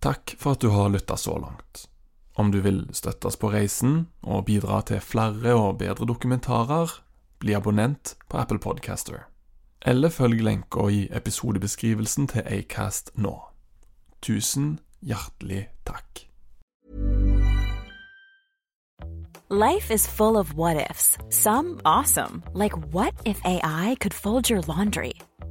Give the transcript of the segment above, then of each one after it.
Takk for at du har lytta så langt. Om du vil støtte oss på reisen og bidra til flere og bedre dokumentarer, bli abonnent på Apple Podcaster. Eller følg lenka i episodebeskrivelsen til Acast nå. Tusen hjertelig takk. Life is full of what ifs. Some awesome, like what if AI could fold your laundry?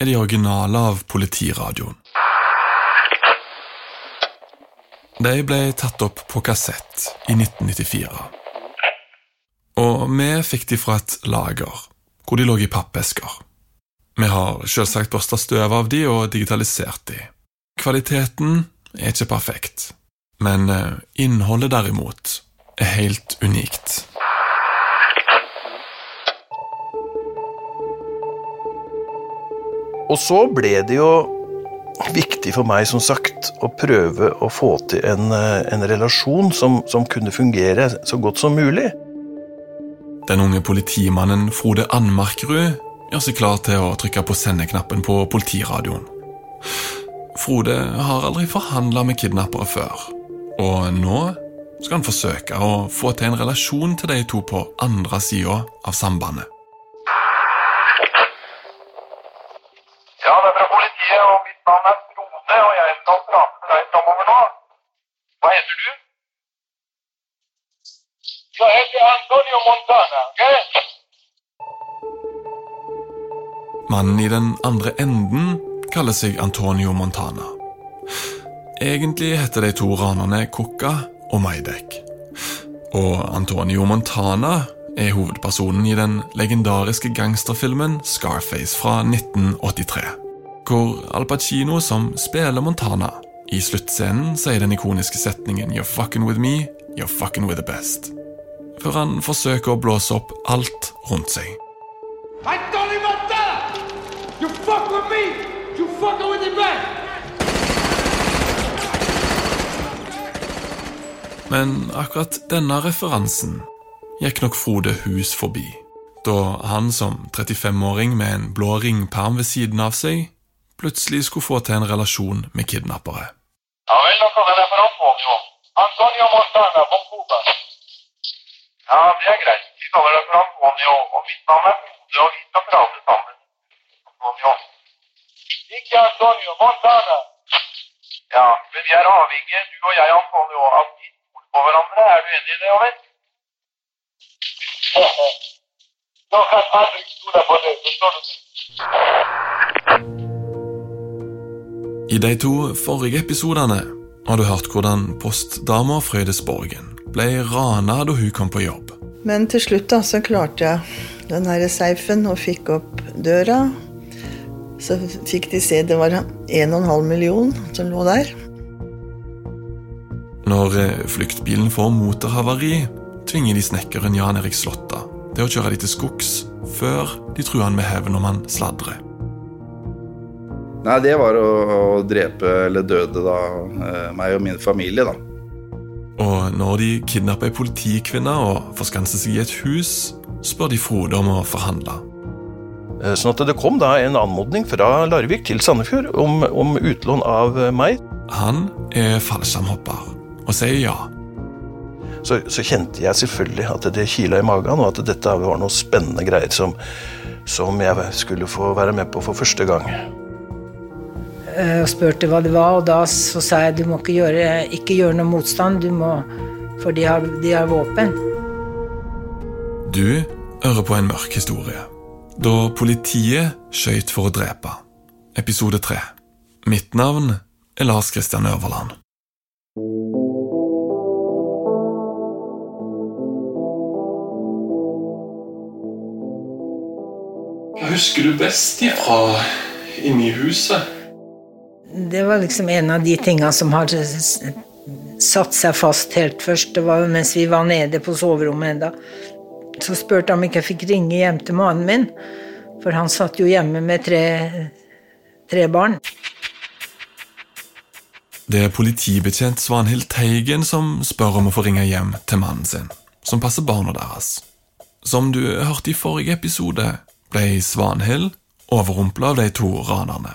er de originale av Politiradioen. De ble tatt opp på kassett i 1994. Og vi fikk de fra et lager, hvor de lå i pappesker. Vi har selvsagt børsta støv av de og digitalisert de. Kvaliteten er ikke perfekt, men eh, innholdet derimot er helt unikt. Og så ble det jo viktig for meg, som sagt, å prøve å få til en, eh, en relasjon som, som kunne fungere så godt som mulig. Den unge politimannen Frode Anmarkrud gjør seg klar til å trykke på sendeknappen på politiradioen. Frode har aldri forhandla med kidnappere før, og nå skal han forsøke å få til en relasjon til de to på andre sida av sambandet. Ja, det er fra og mitt navn er Frode, og jeg skal prate med deg framover nå. Hva heter du? Jeg heter Antonio Montana, ok? Mannen i den andre enden kaller seg Antonio Montana. Egentlig heter de to ranerne Coca og Maidek. Og Antonio Montana er hovedpersonen i den legendariske gangsterfilmen Scarface fra 1983. Hvor Al Pacino, som spiller Montana, i sluttscenen sier den ikoniske setningen 'You're fucking with me, you're fucking with the best'. Før han forsøker å blåse opp alt rundt seg. Antonio Montana! You fuck with me, you fucking with the bank! Men akkurat denne referansen gikk nok Frode hus forbi, da han som 35-åring med en blå ringperm ved siden av seg plutselig skulle få til en relasjon med kidnappere. Antonio. Montana von Cuba. Ja, det er greit. Vi kaller deg for Antonio, og mitt navn er Frode, og vi skal prate sammen. Antonio. Ikke Antonio Montana. Ja, men vi er avhengige, du og jeg, Antonio, av vi stoler på hverandre. Er du enig i det, Alex? Nå kan aldri stole på det, forstår du? I de to forrige episodene har du hørt hvordan postdama Frøydis Borgen ble rana da hun kom på jobb. Men til slutt da, så klarte jeg den her safen og fikk opp døra. Så fikk de se det var 1,5 million som lå der. Når flyktbilen får motorhavari, tvinger de snekkeren Jan Erik Slåtta til å kjøre de til skogs før de truer han med hevn om han sladrer. Nei, det var å, å drepe eller døde da eh, meg og min familie, da. Og når de kidnapper ei politikvinne og forskanser seg i et hus, spør de Frode om å forhandle. Eh, Sånn at det kom da en anmodning fra Larvik til Sandefjord om, om utlån av eh, meg. Han er fallskjermhopper og sier ja. Så, så kjente jeg selvfølgelig at det kila i magen, og at dette var noe spennende greier som, som jeg skulle få være med på for første gang. Eh, og spurte hva det var, og da så sa jeg du må ikke gjøre, ikke gjøre noe motstand, du må, for de har, de har våpen. Du hører på en mørk historie. Da politiet skøyt for å drepe. Episode tre. Mitt navn er Lars Kristian Øverland. Hva husker du best ifra inni huset? Det var liksom en av de tinga som har satt seg fast helt først. Det var jo mens vi var nede på soverommet enda. Så spurte han om ikke jeg fikk ringe hjem til mannen min, for han satt jo hjemme med tre, tre barn. Det er politibetjent Svanhild Teigen som spør om å få ringe hjem til mannen sin, som passer barna deres. Som du hørte i forrige episode, ble Svanhild overrumpla av de to ranerne.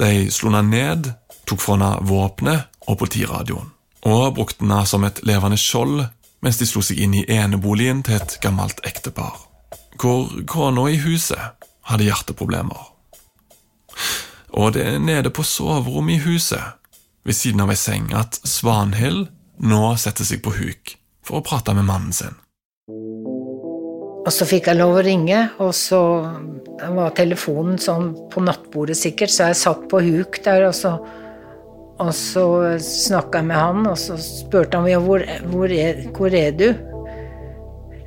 De slo henne ned, tok fra henne våpenet og politiradioen, og brukte henne som et levende skjold mens de slo seg inn i eneboligen til et gammelt ektepar, hvor kona i huset hadde hjerteproblemer. Og det er nede på soverommet i huset, ved siden av ei seng, at Svanhild nå setter seg på huk for å prate med mannen sin. Og så fikk jeg lov å ringe, og så var telefonen sånn på nattbordet sikkert, så jeg satt på huk der, og så, og så snakka jeg med han, og så spurte han ja, hvor, hvor, er, hvor er du?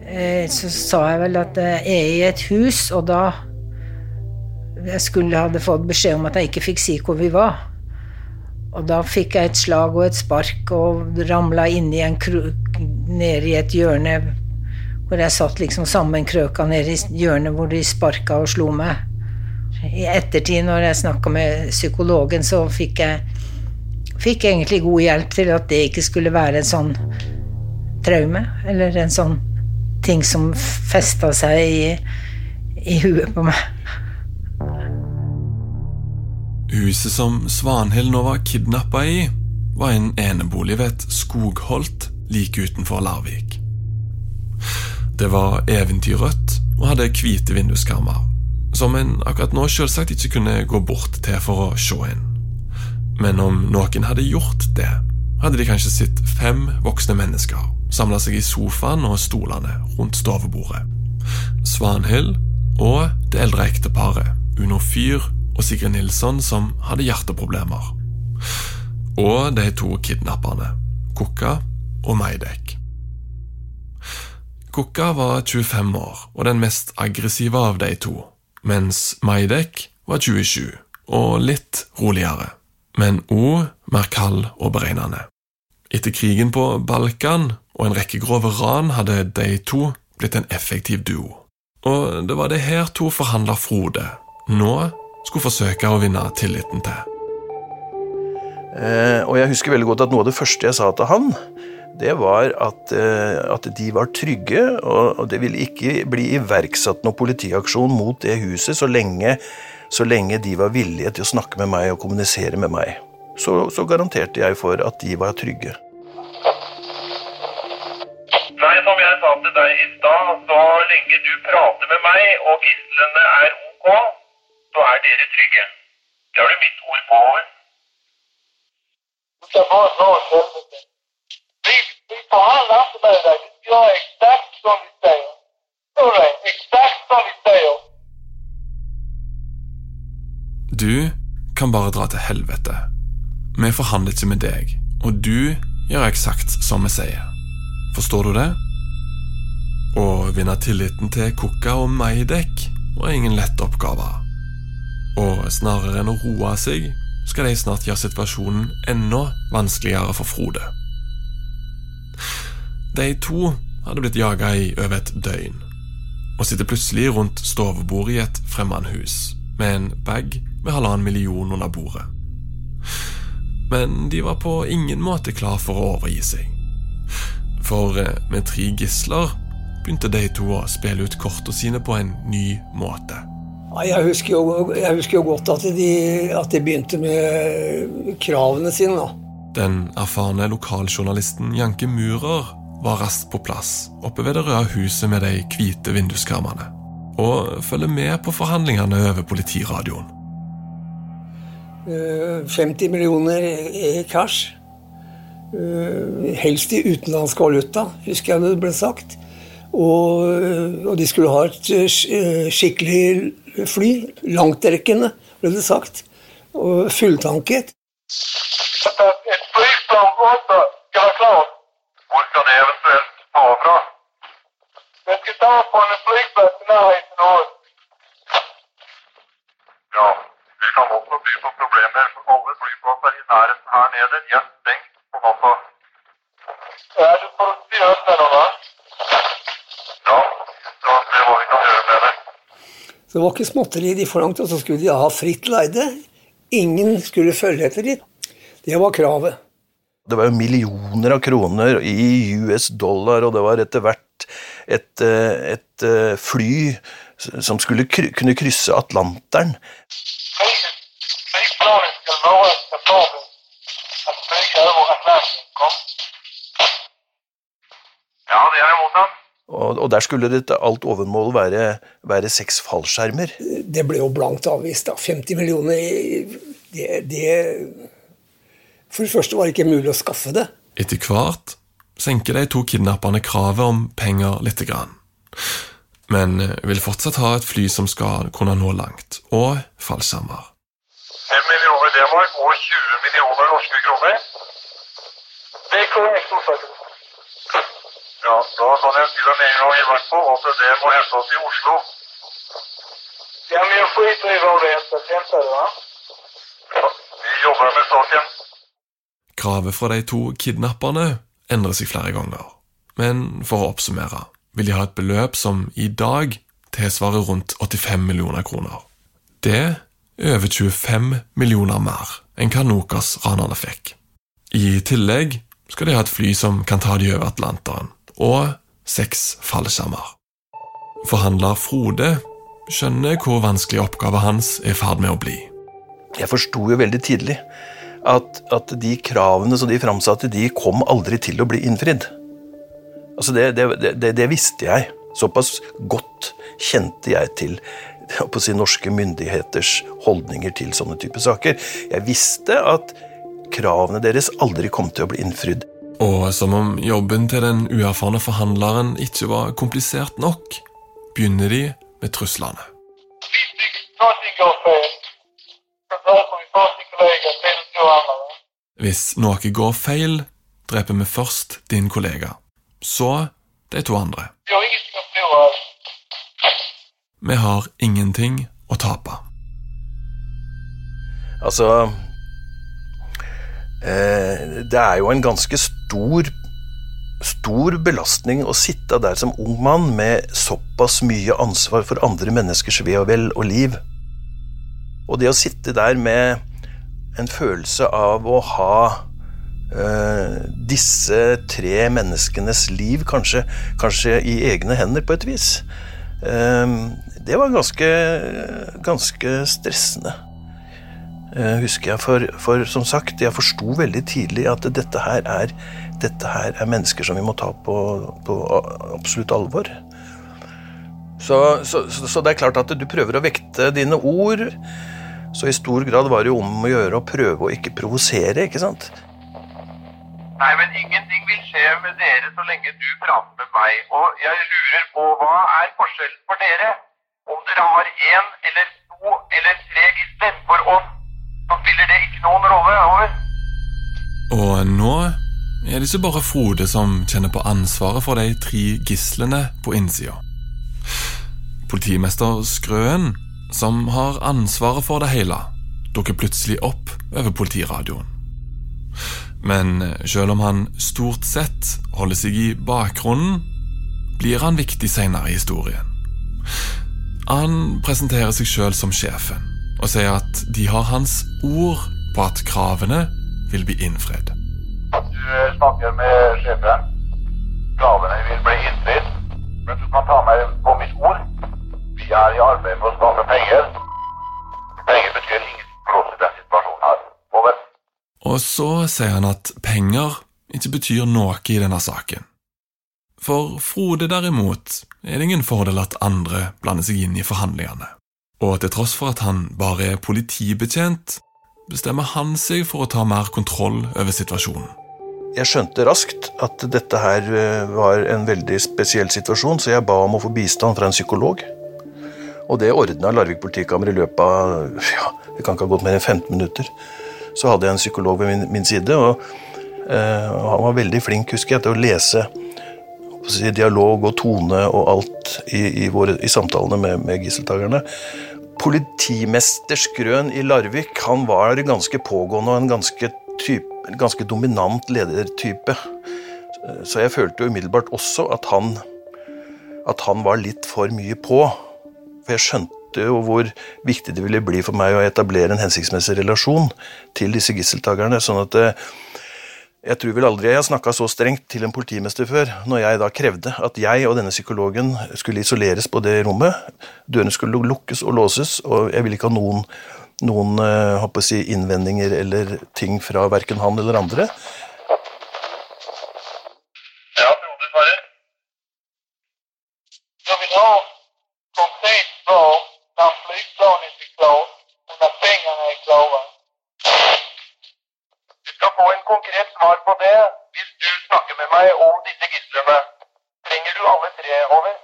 Eh, Så sa jeg vel at jeg er i et hus, og da Jeg skulle hadde fått beskjed om at jeg ikke fikk si hvor vi var. Og da fikk jeg et slag og et spark og ramla inni en kro ned i et hjørne hvor jeg satt liksom sammenkrøka nede i hjørnet hvor de sparka og slo meg. I ettertid, når jeg snakka med psykologen, så fikk jeg fikk egentlig god hjelp til at det ikke skulle være en sånn traume, eller en sånn ting som festa seg i, i huet på meg. Huset som Svanhild nå var kidnappa i, var en enebolig ved et skogholt like utenfor Larvik. Det var eventyrrødt og hadde hvite vinduskarmer, som en akkurat nå selvsagt ikke kunne gå bort til for å se inn. Men om noen hadde gjort det, hadde de kanskje sett fem voksne mennesker samle seg i sofaen og stolene rundt stovebordet. Svanhild og det eldre ekteparet, Uno Fyr og Sigrid Nilsson, som hadde hjerteproblemer. Og de to kidnapperne, Kukka og Maidek. Kukka var 25 år og den mest aggressive av de to, mens Maidek var 27 og litt roligere, men òg mer kald og beregnende. Etter krigen på Balkan og en rekke grove ran hadde de to blitt en effektiv duo. Og det var det her to forhandla Frode nå skulle forsøke å vinne tilliten til. Eh, og jeg husker veldig godt at noe av det første jeg sa til han, det var at, eh, at de var trygge, og, og det ville ikke bli iverksatt noen politiaksjon mot det huset så lenge, så lenge de var villige til å snakke med meg og kommunisere med meg. Så, så garanterte jeg for at de var trygge. Nei, som jeg sa til deg i stad, så lenge du prater med meg og gislene er ok, så er dere trygge. Det har du mitt ord på. over. Sier. Du kan bare dra til helvete. vi forhandler ikke med deg, og du gjør eksakt som vi sier. Forstår du det? Å vinne tilliten til Kukka og Maidek var ingen lett oppgave. Og snarere enn å roe seg, skal de snart gjøre situasjonen enda vanskeligere for Frode. De to hadde blitt jaga i over et døgn, og sitter plutselig rundt stovebordet i et fremmedhus med en bag med halvannen million under bordet. Men de var på ingen måte klar for å overgi seg. For eh, med tre gisler begynte de to å spille ut kortene sine på en ny måte. Jeg husker jo, jeg husker jo godt at de, at de, begynte med kravene sine. da. Den erfarne lokaljournalisten Janke Murer var raskt på plass oppe ved det røde huset med de hvite vinduskarmene, og følger med på forhandlingene over politiradioen. 50 eh, millioner i cash. Eh, helst i utenlandsk valuta, husker jeg det ble sagt. Og, og de skulle ha et eh, skikkelig fly. Langtrekkende, ble det sagt. Og fulltanket. Et flygplan også skal klart. Hvor skal det eventuelt ta fra? Det skal ta på en flyplass i nærheten av Ja, vi kan også by på problemer. For alle flyplasser i nærheten her nede de er stengt på natta. Ja, du får si ut med da. Ja, da ser vi hva vi kan gjøre med det. Så det var ikke småtteri de forlangte, og så skulle de ha fritt leide. Ingen skulle følge etter dem. Det var kravet. Det var jo millioner av kroner i US dollar, og det var etter hvert et, eh, et eh, fly som skulle kry kunne krysse Atlanteren. Ja, det er mottatt. Og, og, der skulle det alt overmål være, være seks fallskjermer. Det ble jo blankt avvist. da. 50 millioner, det, det for det første var det ikke mulig å skaffe det. Etter hvert senker de to kidnapperne kravet om penger lite grann. Men eh, vil fortsatt ha et fly som skal kunne nå langt, og fallskjermer. 5 millioner D-mark og 20 millioner norske kroner. Det er korrekt, Ja, da kan jeg si med en gang i hvert fall at det må hentes i Oslo. Ja, men jeg skiter i hva det heter. Henter det, da? Ja, vi jobber med saken. Kravet fra de to kidnapperne endrer seg flere ganger, men for å oppsummere vil de ha et beløp som i dag tilsvarer rundt 85 millioner kroner. Det er over 25 millioner mer enn hva Nokas-ranerne fikk. I tillegg skal de ha et fly som kan ta de over Atlanteren, og seks fallskjermer. Forhandler Frode skjønner hvor vanskelig oppgava hans er i ferd med å bli. Jeg forsto jo veldig tidlig at, at, de kravene som de framsatte, de kom aldri til å bli innfridd. Altså det, det, det, det visste jeg. Såpass godt kjente jeg til på si, norske myndigheters holdninger til sånne type saker. Jeg visste at kravene deres aldri kom til å bli innfridd. Og som om jobben til den uerfarne forhandleren ikke var komplisert nok, begynner de med truslene. Hvis noe går feil, dreper vi først din kollega, så de to andre. Vi har ingenting å tape. Altså eh, Det er jo en ganske stor stor belastning å sitte der som ung mann med såpass mye ansvar for andre menneskers ve og vel og liv. Og det å sitte der med en følelse av å ha uh, disse tre menneskenes liv kanskje, kanskje, i egne hender, på et vis, uh, det var ganske, ganske stressende. Uh, husker jeg, for, for, som sagt, jeg forsto veldig tidlig at dette her, er, dette her er mennesker som vi må ta på, på absolutt alvor. Så, så, så, det er klart at du prøver å vekte dine ord. Så i stor grad var det jo om å gjøre å prøve å ikke provosere, ikke sant? Nei, men ingenting vil skje med dere så lenge du prater med meg. Og jeg lurer på hva er forskjellen for dere? Om dere har én eller to eller tre gisler for oss, så spiller det ikke noen rolle. over. Og nå er det ikke bare Frode som kjenner på ansvaret for de tre gislene på innsida. Politimester Skrøen, som har ansvaret for det hele, dukker plutselig opp over politiradioen. Men selv om han stort sett holder seg i bakgrunnen, blir han viktig senere i historien. Han presenterer seg sjøl som sjefen, og sier at de har hans ord på at kravene vil bli innfridd. Du snakker med sjefen. Kravene vil bli innfridd. Men du kan ta meg på mitt ord. Vi er i arbeid med Og så sier han at penger ikke betyr noe i denne saken. For Frode derimot er det ingen fordel at andre blander seg inn i forhandlingene. Og til tross for at han bare er politibetjent, bestemmer han seg for å ta mer kontroll over situasjonen. Jeg skjønte raskt at dette her eh, var en veldig spesiell situasjon, så jeg ba om å få bistand fra en psykolog. Og det ordna Larvik politikammer i løpet av ja, det kan ikke ha gått mer enn 15 minutter. Så hadde jeg en psykolog ved min, min side, og eh, han var veldig flink husker jeg, til å lese si, dialog og tone og alt i, i, våre, i samtalene med, med gisseltakerne. Politimester Skrøn i Larvik han var ganske pågående og en ganske, type, en ganske dominant ledertype. Så jeg følte umiddelbart også at han, at han var litt for mye på. For jeg skjønte jo hvor viktig det ville bli for meg å etablere en hensiktsmessig relasjon til disse gisseltakerne. sånn at jeg tror vel aldri jeg har snakka så strengt til en politimester før, når jeg da krevde at jeg og denne psykologen skulle isoleres på det rommet. Dørene skulle lukkes og låses, og jeg ville ikke ha noen, noen uh, si, innvendinger eller ting fra verken han eller andre. På det hvis du snakker med meg om disse gislene. Trenger du alle tre, over?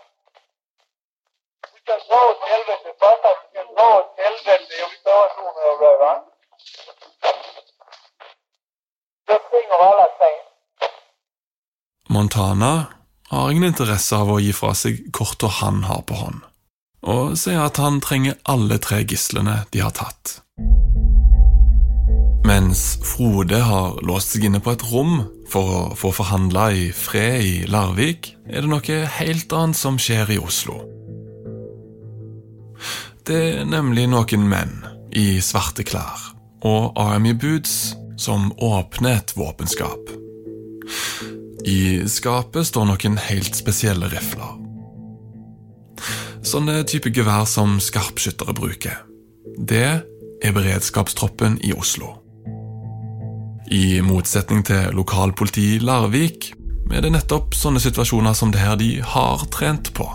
Du kan dra åt helvete, fattar du? kan dra åt helvete i observasjoner og alle tre. Montana har ingen interesse av å gi fra seg korta han har på hånd, og sier at han trenger alle tre gislene de har tatt. Mens Frode har låst seg inne på et rom for å få forhandla i fred i Larvik, er det noe helt annet som skjer i Oslo. Det er nemlig noen menn i svarte klær og Army Boots som åpner et våpenskap. I skapet står noen helt spesielle rifler. Sånne type gevær som skarpskyttere bruker. Det er beredskapstroppen i Oslo. I motsetning til lokalpoliti i Larvik er det nettopp sånne situasjoner som det her de har trent på.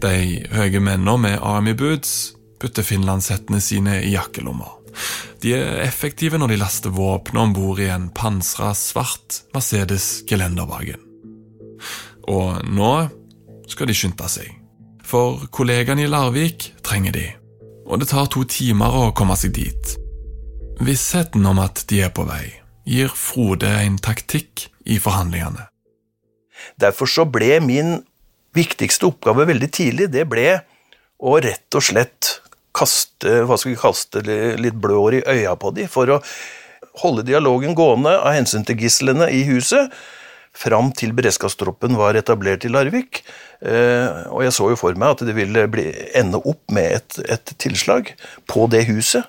De høye mennene med Army Boots putter finlandshettene sine i jakkelommer. De er effektive når de laster våpenet om bord i en pansra svart Mercedes Gelendervagen. Og nå skal de skynde seg, for kollegaene i Larvik trenger de, og det tar to timer å komme seg dit. Vissheten om at de er på vei, gir Frode en taktikk i forhandlingene. Derfor så ble min viktigste oppgave veldig tidlig, det ble å rett og slett kaste, hva skal vi kaste litt blår i øya på dem, for å holde dialogen gående av hensyn til gislene i huset, fram til beredskapstroppen var etablert i Larvik. Og jeg så jo for meg at det ville ende opp med et, et tilslag på det huset.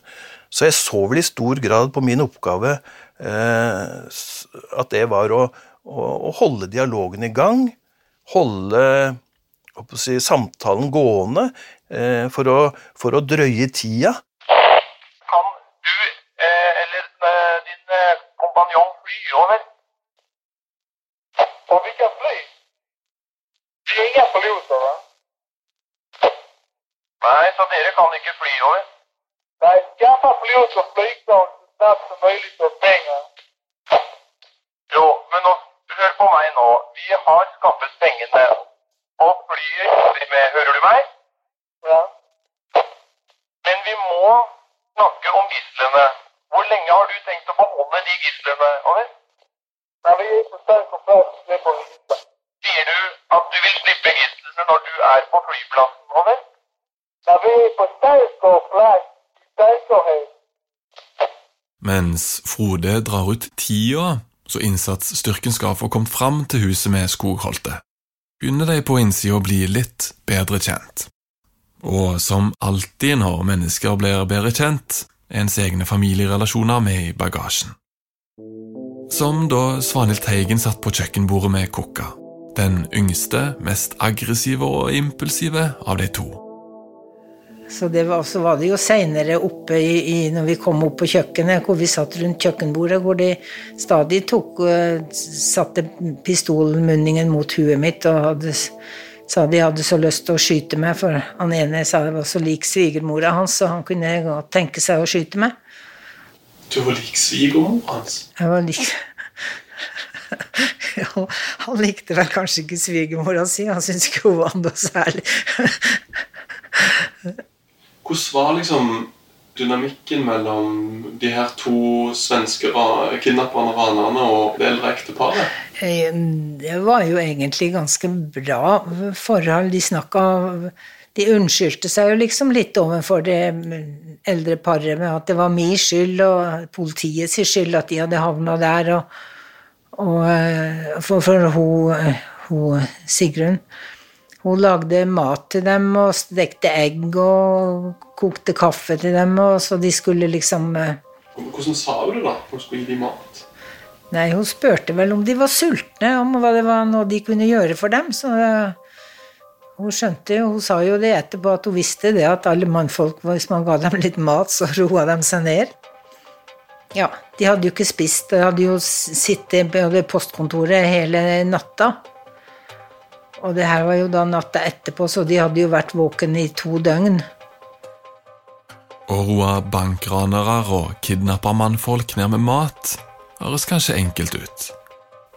Så jeg så vel i stor grad på min oppgave eh, at det var å, å, å, holde dialogen i gang, holde si, samtalen gående eh, for, å, for, å, drøye tida. Kan du eh, eller eh, din eh, kompanjong fly over? På hvilket fly? Det er ingen piloter, va? Nei, så dere kan ikke fly over? Skaffa pilot og flygplan så snabbt som mulig for penger. Jo, men nå, hør på meg nå. Vi har skaffet pengene. Og flyet jobber med, hører du meg? Ja. Men vi må snakke om gislene. Hvor lenge har du tenkt å beholde de gislene? Over? Nei, vi er på sterk og klar er på gisler. Sier du at du vil slippe gislene når du er på flyplassen? Over? Nei, vi er på sterk og plass. Mens Frode drar ut tida så innsatsstyrken skal få kommet fram til huset med skogholtet, begynner de på innsida å bli litt bedre kjent. Og som alltid når mennesker blir bedre kjent, er ens egne familierelasjoner med i bagasjen. Som da Svanhild Teigen satt på kjøkkenbordet med Kokka, den yngste, mest aggressive og impulsive av de to. Så det var, så var det jo seinere oppe i, i, når vi kom opp på kjøkkenet, hvor vi satt rundt kjøkkenbordet, hvor de stadig tok uh, satte pistolmunningen mot huet mitt og hadde, sa de hadde så lyst til å skyte meg, for han ene sa jeg var så lik svigermora hans, så han kunne godt tenke seg å skyte meg. Du var lik svigermor hans? Jeg var lik ja, Han likte vel kanskje ikke svigermora si, han syntes ikke hun var noe særlig. Hvordan var liksom dynamikken mellom de her to svenske kidnapperne og ranerne og det eldre ekteparet? Eh, Det var jo egentlig ganske bra forhold. De snakka De unnskyldte seg jo liksom litt overfor det eldre paret med at det var min skyld og politiets skyld at de hadde havna der. Og, og eh, for, for hun, hun Sigrun hun lagde mat til dem og stekte egg og kokte kaffe til dem, og så de skulle liksom eh, Hvordan sa hun det, da? Hun skulle gi dem mat? Nei, hun spurte vel om de var sultne, om hva det var noe de kunne gjøre for dem. Så eh, hun skjønte jo, hun sa jo det etterpå, at hun visste det at alle mannfolk, hvis man ga dem litt mat, så roa de seg ned. Ja, de hadde jo ikke spist, de hadde jo sittet på postkontoret hele natta. Og det her var jo da natta etterpå, så de hadde jo vært våkne i to døgn. Å roe bankranere og kidnappe mannfolk ned med mat høres kanskje enkelt ut.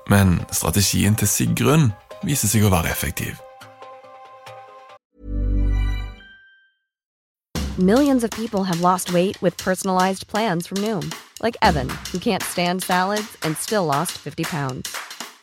Men strategien til Sigrun viser seg å være effektiv. Millions of people have lost weight with personalized plans from Noom, like Evan, who can't stand salads and still lost 50 pounds.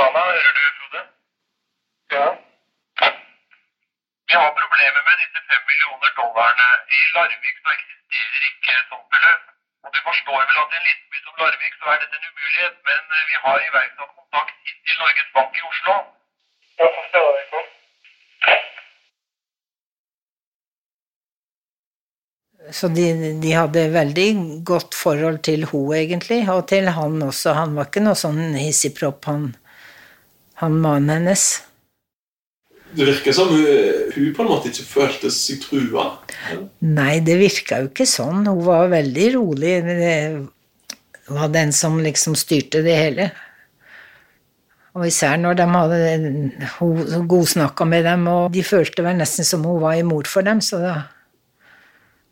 Montana, hører du, Frode? Ja. Vi har problemer med disse fem millioner dollarene. I Larvik så eksisterer ikke et sånt beløp. Og du forstår vel at i en liten by som Larvik så er dette en umulighet, men eh, vi har iverksatt kontakt til Norges Bank i Oslo. Jeg forstår det ikke. Så de, de hadde veldig godt forhold til hun egentlig, og til han også. Han var ikke noe sånn hissigpropp, han, han mannen hennes. Det virker som hun, hun på en måte ikke følte seg trua. Nei, det virka jo ikke sånn. Hun var veldig rolig. Det var den som liksom styrte det hele. Og især når de hadde hun godsnakka med dem, og de følte vel nesten som hun var i mor for dem. Så da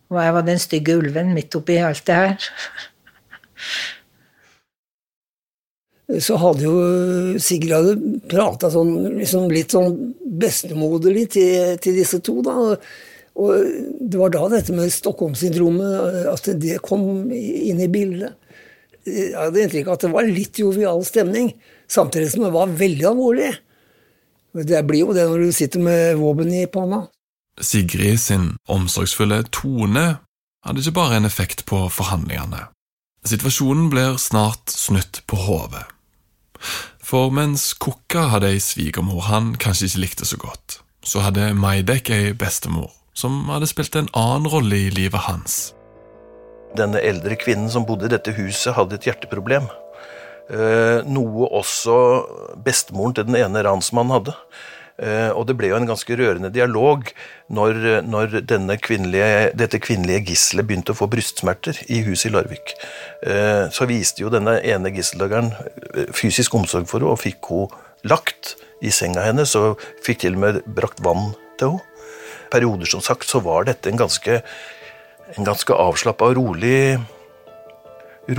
og jeg var den stygge ulven midt oppi alt det her. Så hadde jo Sigrid prata sånn, liksom litt sånn bestemoderlig til, til, disse to. da, og det var da dette med Stockholm-syndromet, at det kom inn i bildet. Jeg hadde inntrykk av at det var litt jovial stemning, samtidig som det var veldig alvorlig. Det blir jo det når du sitter med våpen i panna. Sigrid sin omsorgsfulle tone hadde ikke bare en effekt på forhandlingene. Situasjonen blir snart snudd på hodet. For mens Kukka hadde ei svigermor han kanskje ikke likte så godt, så hadde Maidek ei bestemor som hadde spilt en annen rolle i livet hans. Denne eldre kvinnen som bodde i dette huset, hadde et hjerteproblem. Eh, noe også bestemoren til den ene ransmannen hadde. Eh, og det ble jo en ganske rørende dialog når, når kvinnelige, dette kvinnelige gisselet begynte å få brystsmerter i huset i Larvik. Eh, så viste jo denne ene gisseltakeren eh, fysisk omsorg for henne og fikk henne lagt i senga hennes og fikk til og med brakt vann til henne. Perioder som sagt så var dette en ganske, en ganske avslappa og rolig,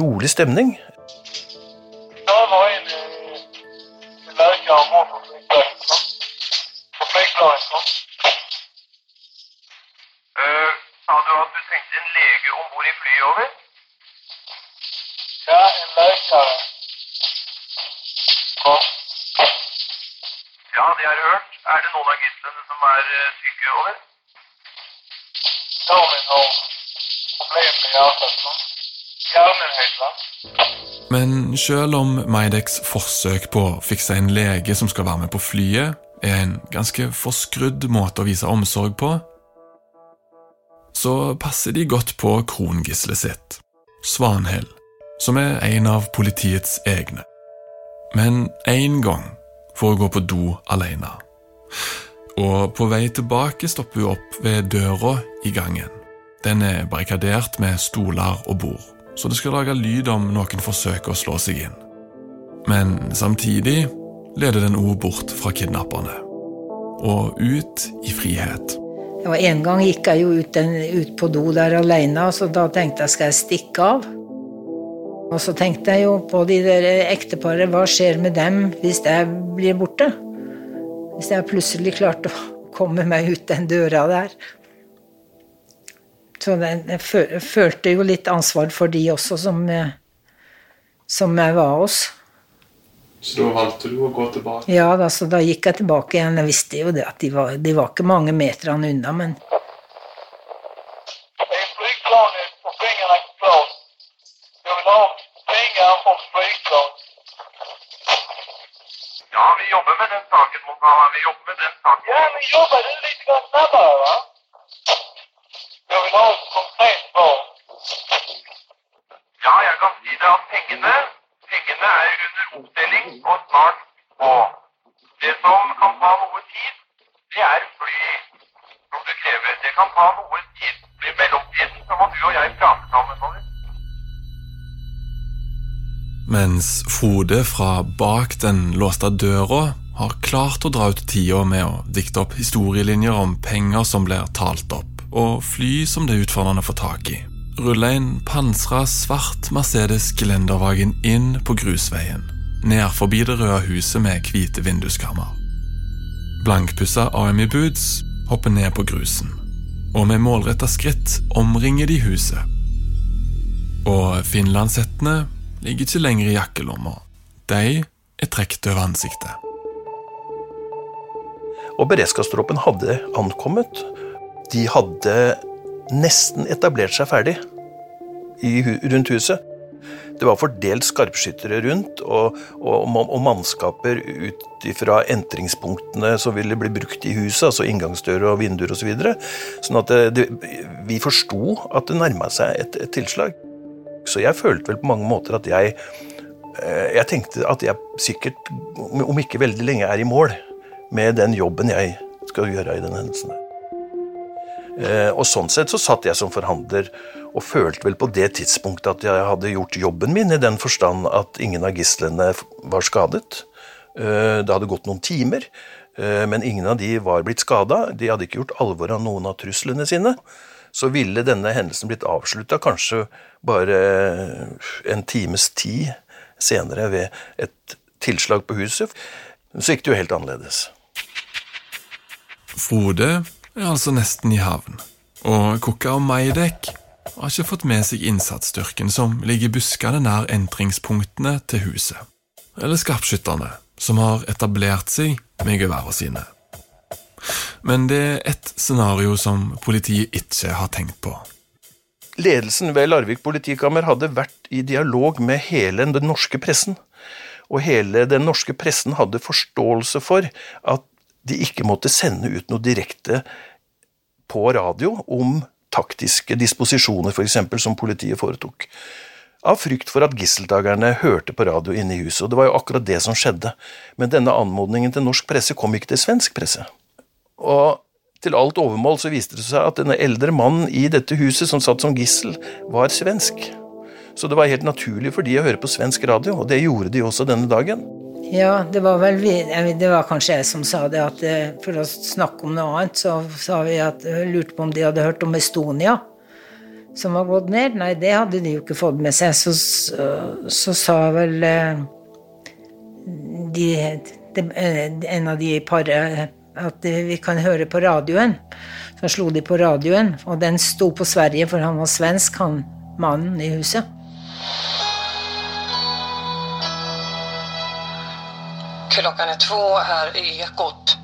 rolig stemning. Da var jeg i Lerka og. Uh, sa du at du trengte en lege om bord i flyet over? Ja, en läkare. Ja. ja, det har jeg hørt. Er det noen av gislene som er uh, syke over? Damen har problem med hjertet. Men selv om Maideks forsøk på å fikse en lege som skal være med på flyet, er en ganske forskrudd måte å vise omsorg på, så passer de godt på krongisselet sitt, Svanhild, som er en av politiets egne. Men én gang får hun gå på do alene. Og på vei tilbake stopper hun opp ved døra i gangen. Den er barrikadert med stoler og bord, så det skal lage lyd om noen forsøker å slå seg inn. Men samtidig leder den ord bort fra kidnapperne. Og ut i frihet. Ja, en gang gikk jeg jo ut, den, ut på do der alene, så da tenkte jeg skal jeg stikke av. Og så tenkte jeg jo på de der ekteparet, hva skjer med dem hvis jeg blir borte? Hvis jeg plutselig klarte å komme meg ut den døra der. Så jeg følte jo litt ansvar for de også, som, som jeg var hos. Så da valgte du å gå tilbake? Ja, da, så da gikk jeg tilbake igjen. Jeg visste jo det at de var, de var ikke mange meterne unna, men Ja, vi jobber med den saken, Mokala. Vi jobber med den saken. Ja, men jobber du litt snabbere, va? Jeg vil ha et konkret svar. Ja, jeg kan si det at pengene Pengene er under oppdeling og på. Det som kan ta noe tid, det er fly som du krever. Det kan ta noe tid. I mellomtiden så må du og jeg prate sammen. Over. Mens Frode fra bak den låste døra har klart å dra ut tida med å dikte opp historielinjer om penger som blir talt opp, og fly som det er utfordrende å få tak i ruller en pansra svart Mercedes Gelendervagen inn på grusveien, ned forbi det røde huset med hvite vinduskarmer. Blankpussa Army Boots hopper ned på grusen, og med målretta skritt omringer de huset. Og finlandshettene ligger ikke lenger i jakkelomma. De er trukket over ansiktet. Og beredskapstroppen hadde ankommet. De hadde nesten etablert seg ferdig rundt huset. Det var fordelt skarpskyttere rundt, og, og, og mannskaper ut fra entringspunktene som ville bli brukt i huset, altså inngangsdører og vinduer osv. Så videre. sånn at det, det, vi forsto at det nærma seg et, et, tilslag. Så jeg følte vel på mange måter at jeg eh, Jeg tenkte at jeg sikkert, om ikke veldig lenge, er i mål med den jobben jeg skal gjøre i den hendelsen. Eh, og sånn sett så satt jeg som forhandler og følte vel på det tidspunktet at jeg hadde gjort jobben min, i den forstand at ingen av gislene var skadet. Eh, det hadde gått noen timer, eh, men ingen av de var blitt skada. De hadde ikke gjort alvor av noen av truslene sine. Så ville denne hendelsen blitt avslutta kanskje bare en times tid senere ved et tilslag på huset. Så gikk det jo helt annerledes. Frode er altså nesten i havn, og Kokka og Maidek har ikke fått med seg innsatsstyrken som ligger buskene nær entringspunktene til huset, eller skarpskytterne som har etablert seg med geværene sine. Men det er ett scenario som politiet ikke har tenkt på. Ledelsen ved Larvik politikammer hadde vært i dialog med hele den norske pressen, og hele den norske pressen hadde forståelse for at de ikke måtte sende ut noe direkte på radio om taktiske disposisjoner, f.eks., som politiet foretok. Av frykt for at gisseltakerne hørte på radio inne i huset, og det var jo akkurat det som skjedde. Men denne anmodningen til norsk presse kom ikke til svensk presse. Og til alt overmål så viste det seg at denne eldre mannen i dette huset som satt som gissel, var svensk. Så det var helt naturlig for de å høre på svensk radio, og det gjorde de også denne dagen. Ja, det var vel vi Det var kanskje jeg som sa det, at eh, for å snakke om noe annet, så sa vi at eh, lurte på om de hadde hørt om Estonia som var gått ned. Nei, det hadde de jo ikke fått med seg. Så, så, så sa vel eh, de, de, en av de i paret at vi kan høre på radioen. Så slo de på radioen, og den sto på Sverige, for han var svensk, han mannen i huset. Klockan är två här i Ekot.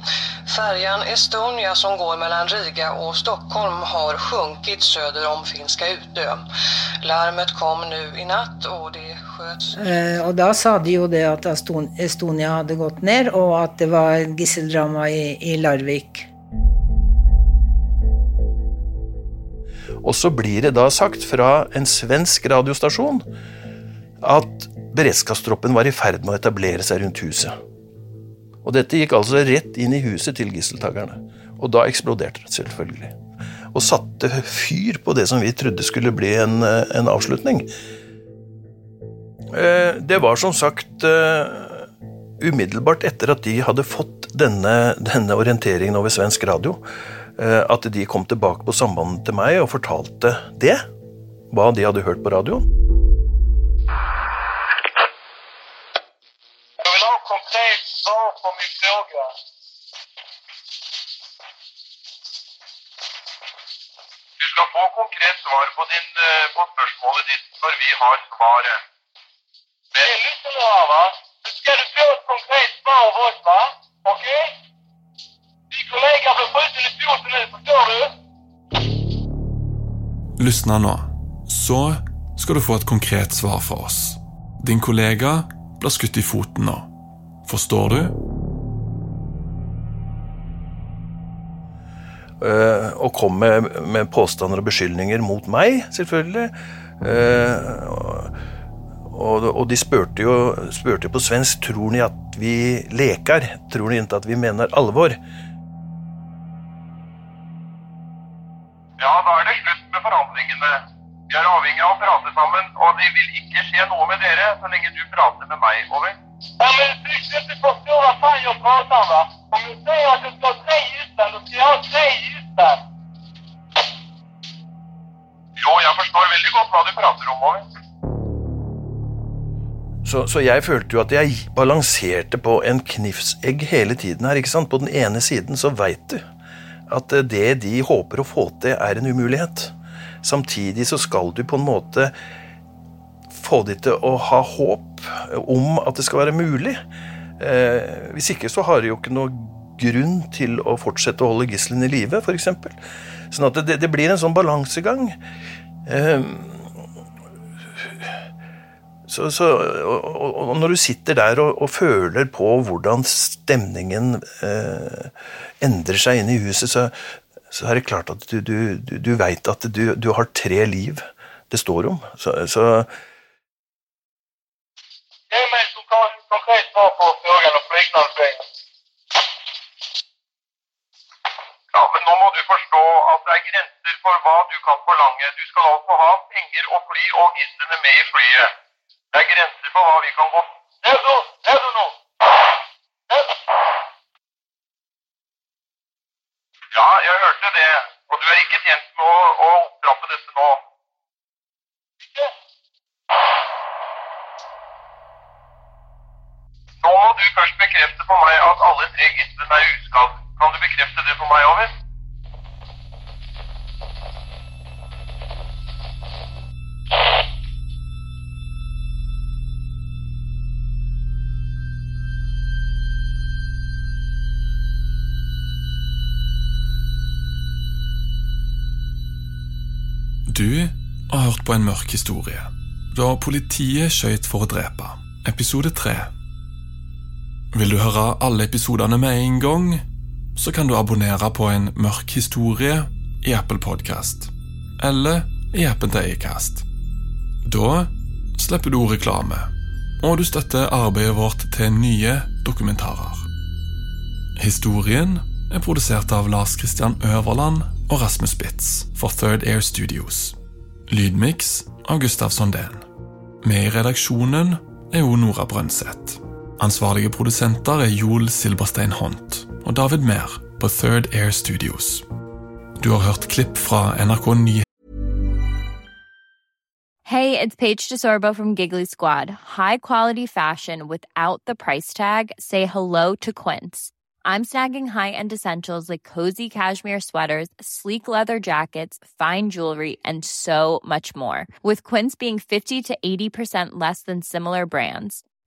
Färjan Estonia som går mellan Riga och Stockholm har sjunkit söder om Finska Utö. Larmet kom nu i natt och det sköts... Eh, och då sa de ju det att Estonia hade gått ner och att det var gisseldrama i, i Larvik. Og så blir det da sagt fra en svensk radiostasjon at beredskapstroppen var i ferd med å etablere seg rundt huset. Og dette gikk altså rett inn i huset til gisseltakerne. Og da eksploderte det selvfølgelig. Og satte fyr på det som vi trodde skulle bli en, en avslutning. Eh, det var som sagt eh, umiddelbart etter at de hadde fått denne, denne orienteringen over svensk radio, eh, at de kom tilbake på sambandet til meg og fortalte det. Hva de hadde hørt på radioen. Svar på min fråga. Du skal få konkret svar på, din, eh, på spørsmålet ditt når vi har svaret. Men... Lyssna nu här va. Nu ska du få et konkret svar av oss va. Ok? De Din ble blev skjuten i foten forstår du? Lysna nå. Så skal du få et konkret svar fra oss. Din kollega blir skutt i foten nå. Forstår du? Uh, og kom med, med, påstander og beskyldninger mot meg, selvfølgelig. Uh, og, og, de spurte jo, spurte på svensk tror ni at vi leker. Tror ni ikke at vi mener alvor? Ja, da er det slutt med forhandlingene. Vi er avhengig av å prate sammen, og det vil ikke skje noe med dere så lenge du prater med meg. Over. Ja, men du inte förstå vad fan jag pratar om va? Om du säger att du ska ha tre gisslan, då ska jag ha tre gisslan. Jo, jeg forstår veldig godt hva du prater om. Over. Så, så, jeg følte jo at jeg balanserte på en knivsegg hele tiden her. ikke sant? På den ene siden så veit du at det de håper å få til, er en umulighet. Samtidig så skal du på en måte få de til å ha håp om at det skal være mulig. Eh, hvis ikke så har de jo ikke noe grunn til å fortsette å holde gisselen i live, f.eks. Sånn at det, det, blir en sånn balansegang. Eh, Så, så, og, og, når du sitter der og, og føler på hvordan stemningen eh, endrer seg inn i huset, så, så er det klart at du, du, du, veit at du, har tre liv det står om. Så, så Ja, men nå må du forstå at det er grenser for hva du kan forlange. Du skal altså ha penger og fly og gislene med i flyet. Det er grenser for hva vi kan gå du, er du nå? Ja, jeg hørte det. Og du er ikke tjent med å, å opptrappe dette nå. Ikke? Nå må du først bekrefte for meg at alle tre gislene er uskadd. Kan du bekrefte det for meg, Over? Du har hørt på en mørk historie. Da politiet skøyt for å drepe. Episode tre. Vil du høre alle episodene med en gang, så kan du abonnere på En mørk historie i Apple Podcast. Eller i appen til Acast. Da slipper du reklame, og du støtter arbeidet vårt til nye dokumentarer. Historien er produsert av Lars Christian Øverland og Rasmus Spitz for Third Air Studios. Lydmiks av Gustav Sondén. Med i redaksjonen er jo Nora Brønseth. Ansvarlige produsenter er Joel Silberstein Hont og David Mehr på Third Air Studios. Du har hørt klipp fra NRK Nyheter. Hey, it's Paige DeSorbo from Giggly Squad. High quality fashion without the price tag. Say hello to Quince. I'm snagging high-end essentials like cozy cashmere sweaters, sleek leather jackets, fine jewelry, and so much more. With Quince being 50 to 80% less than similar brands.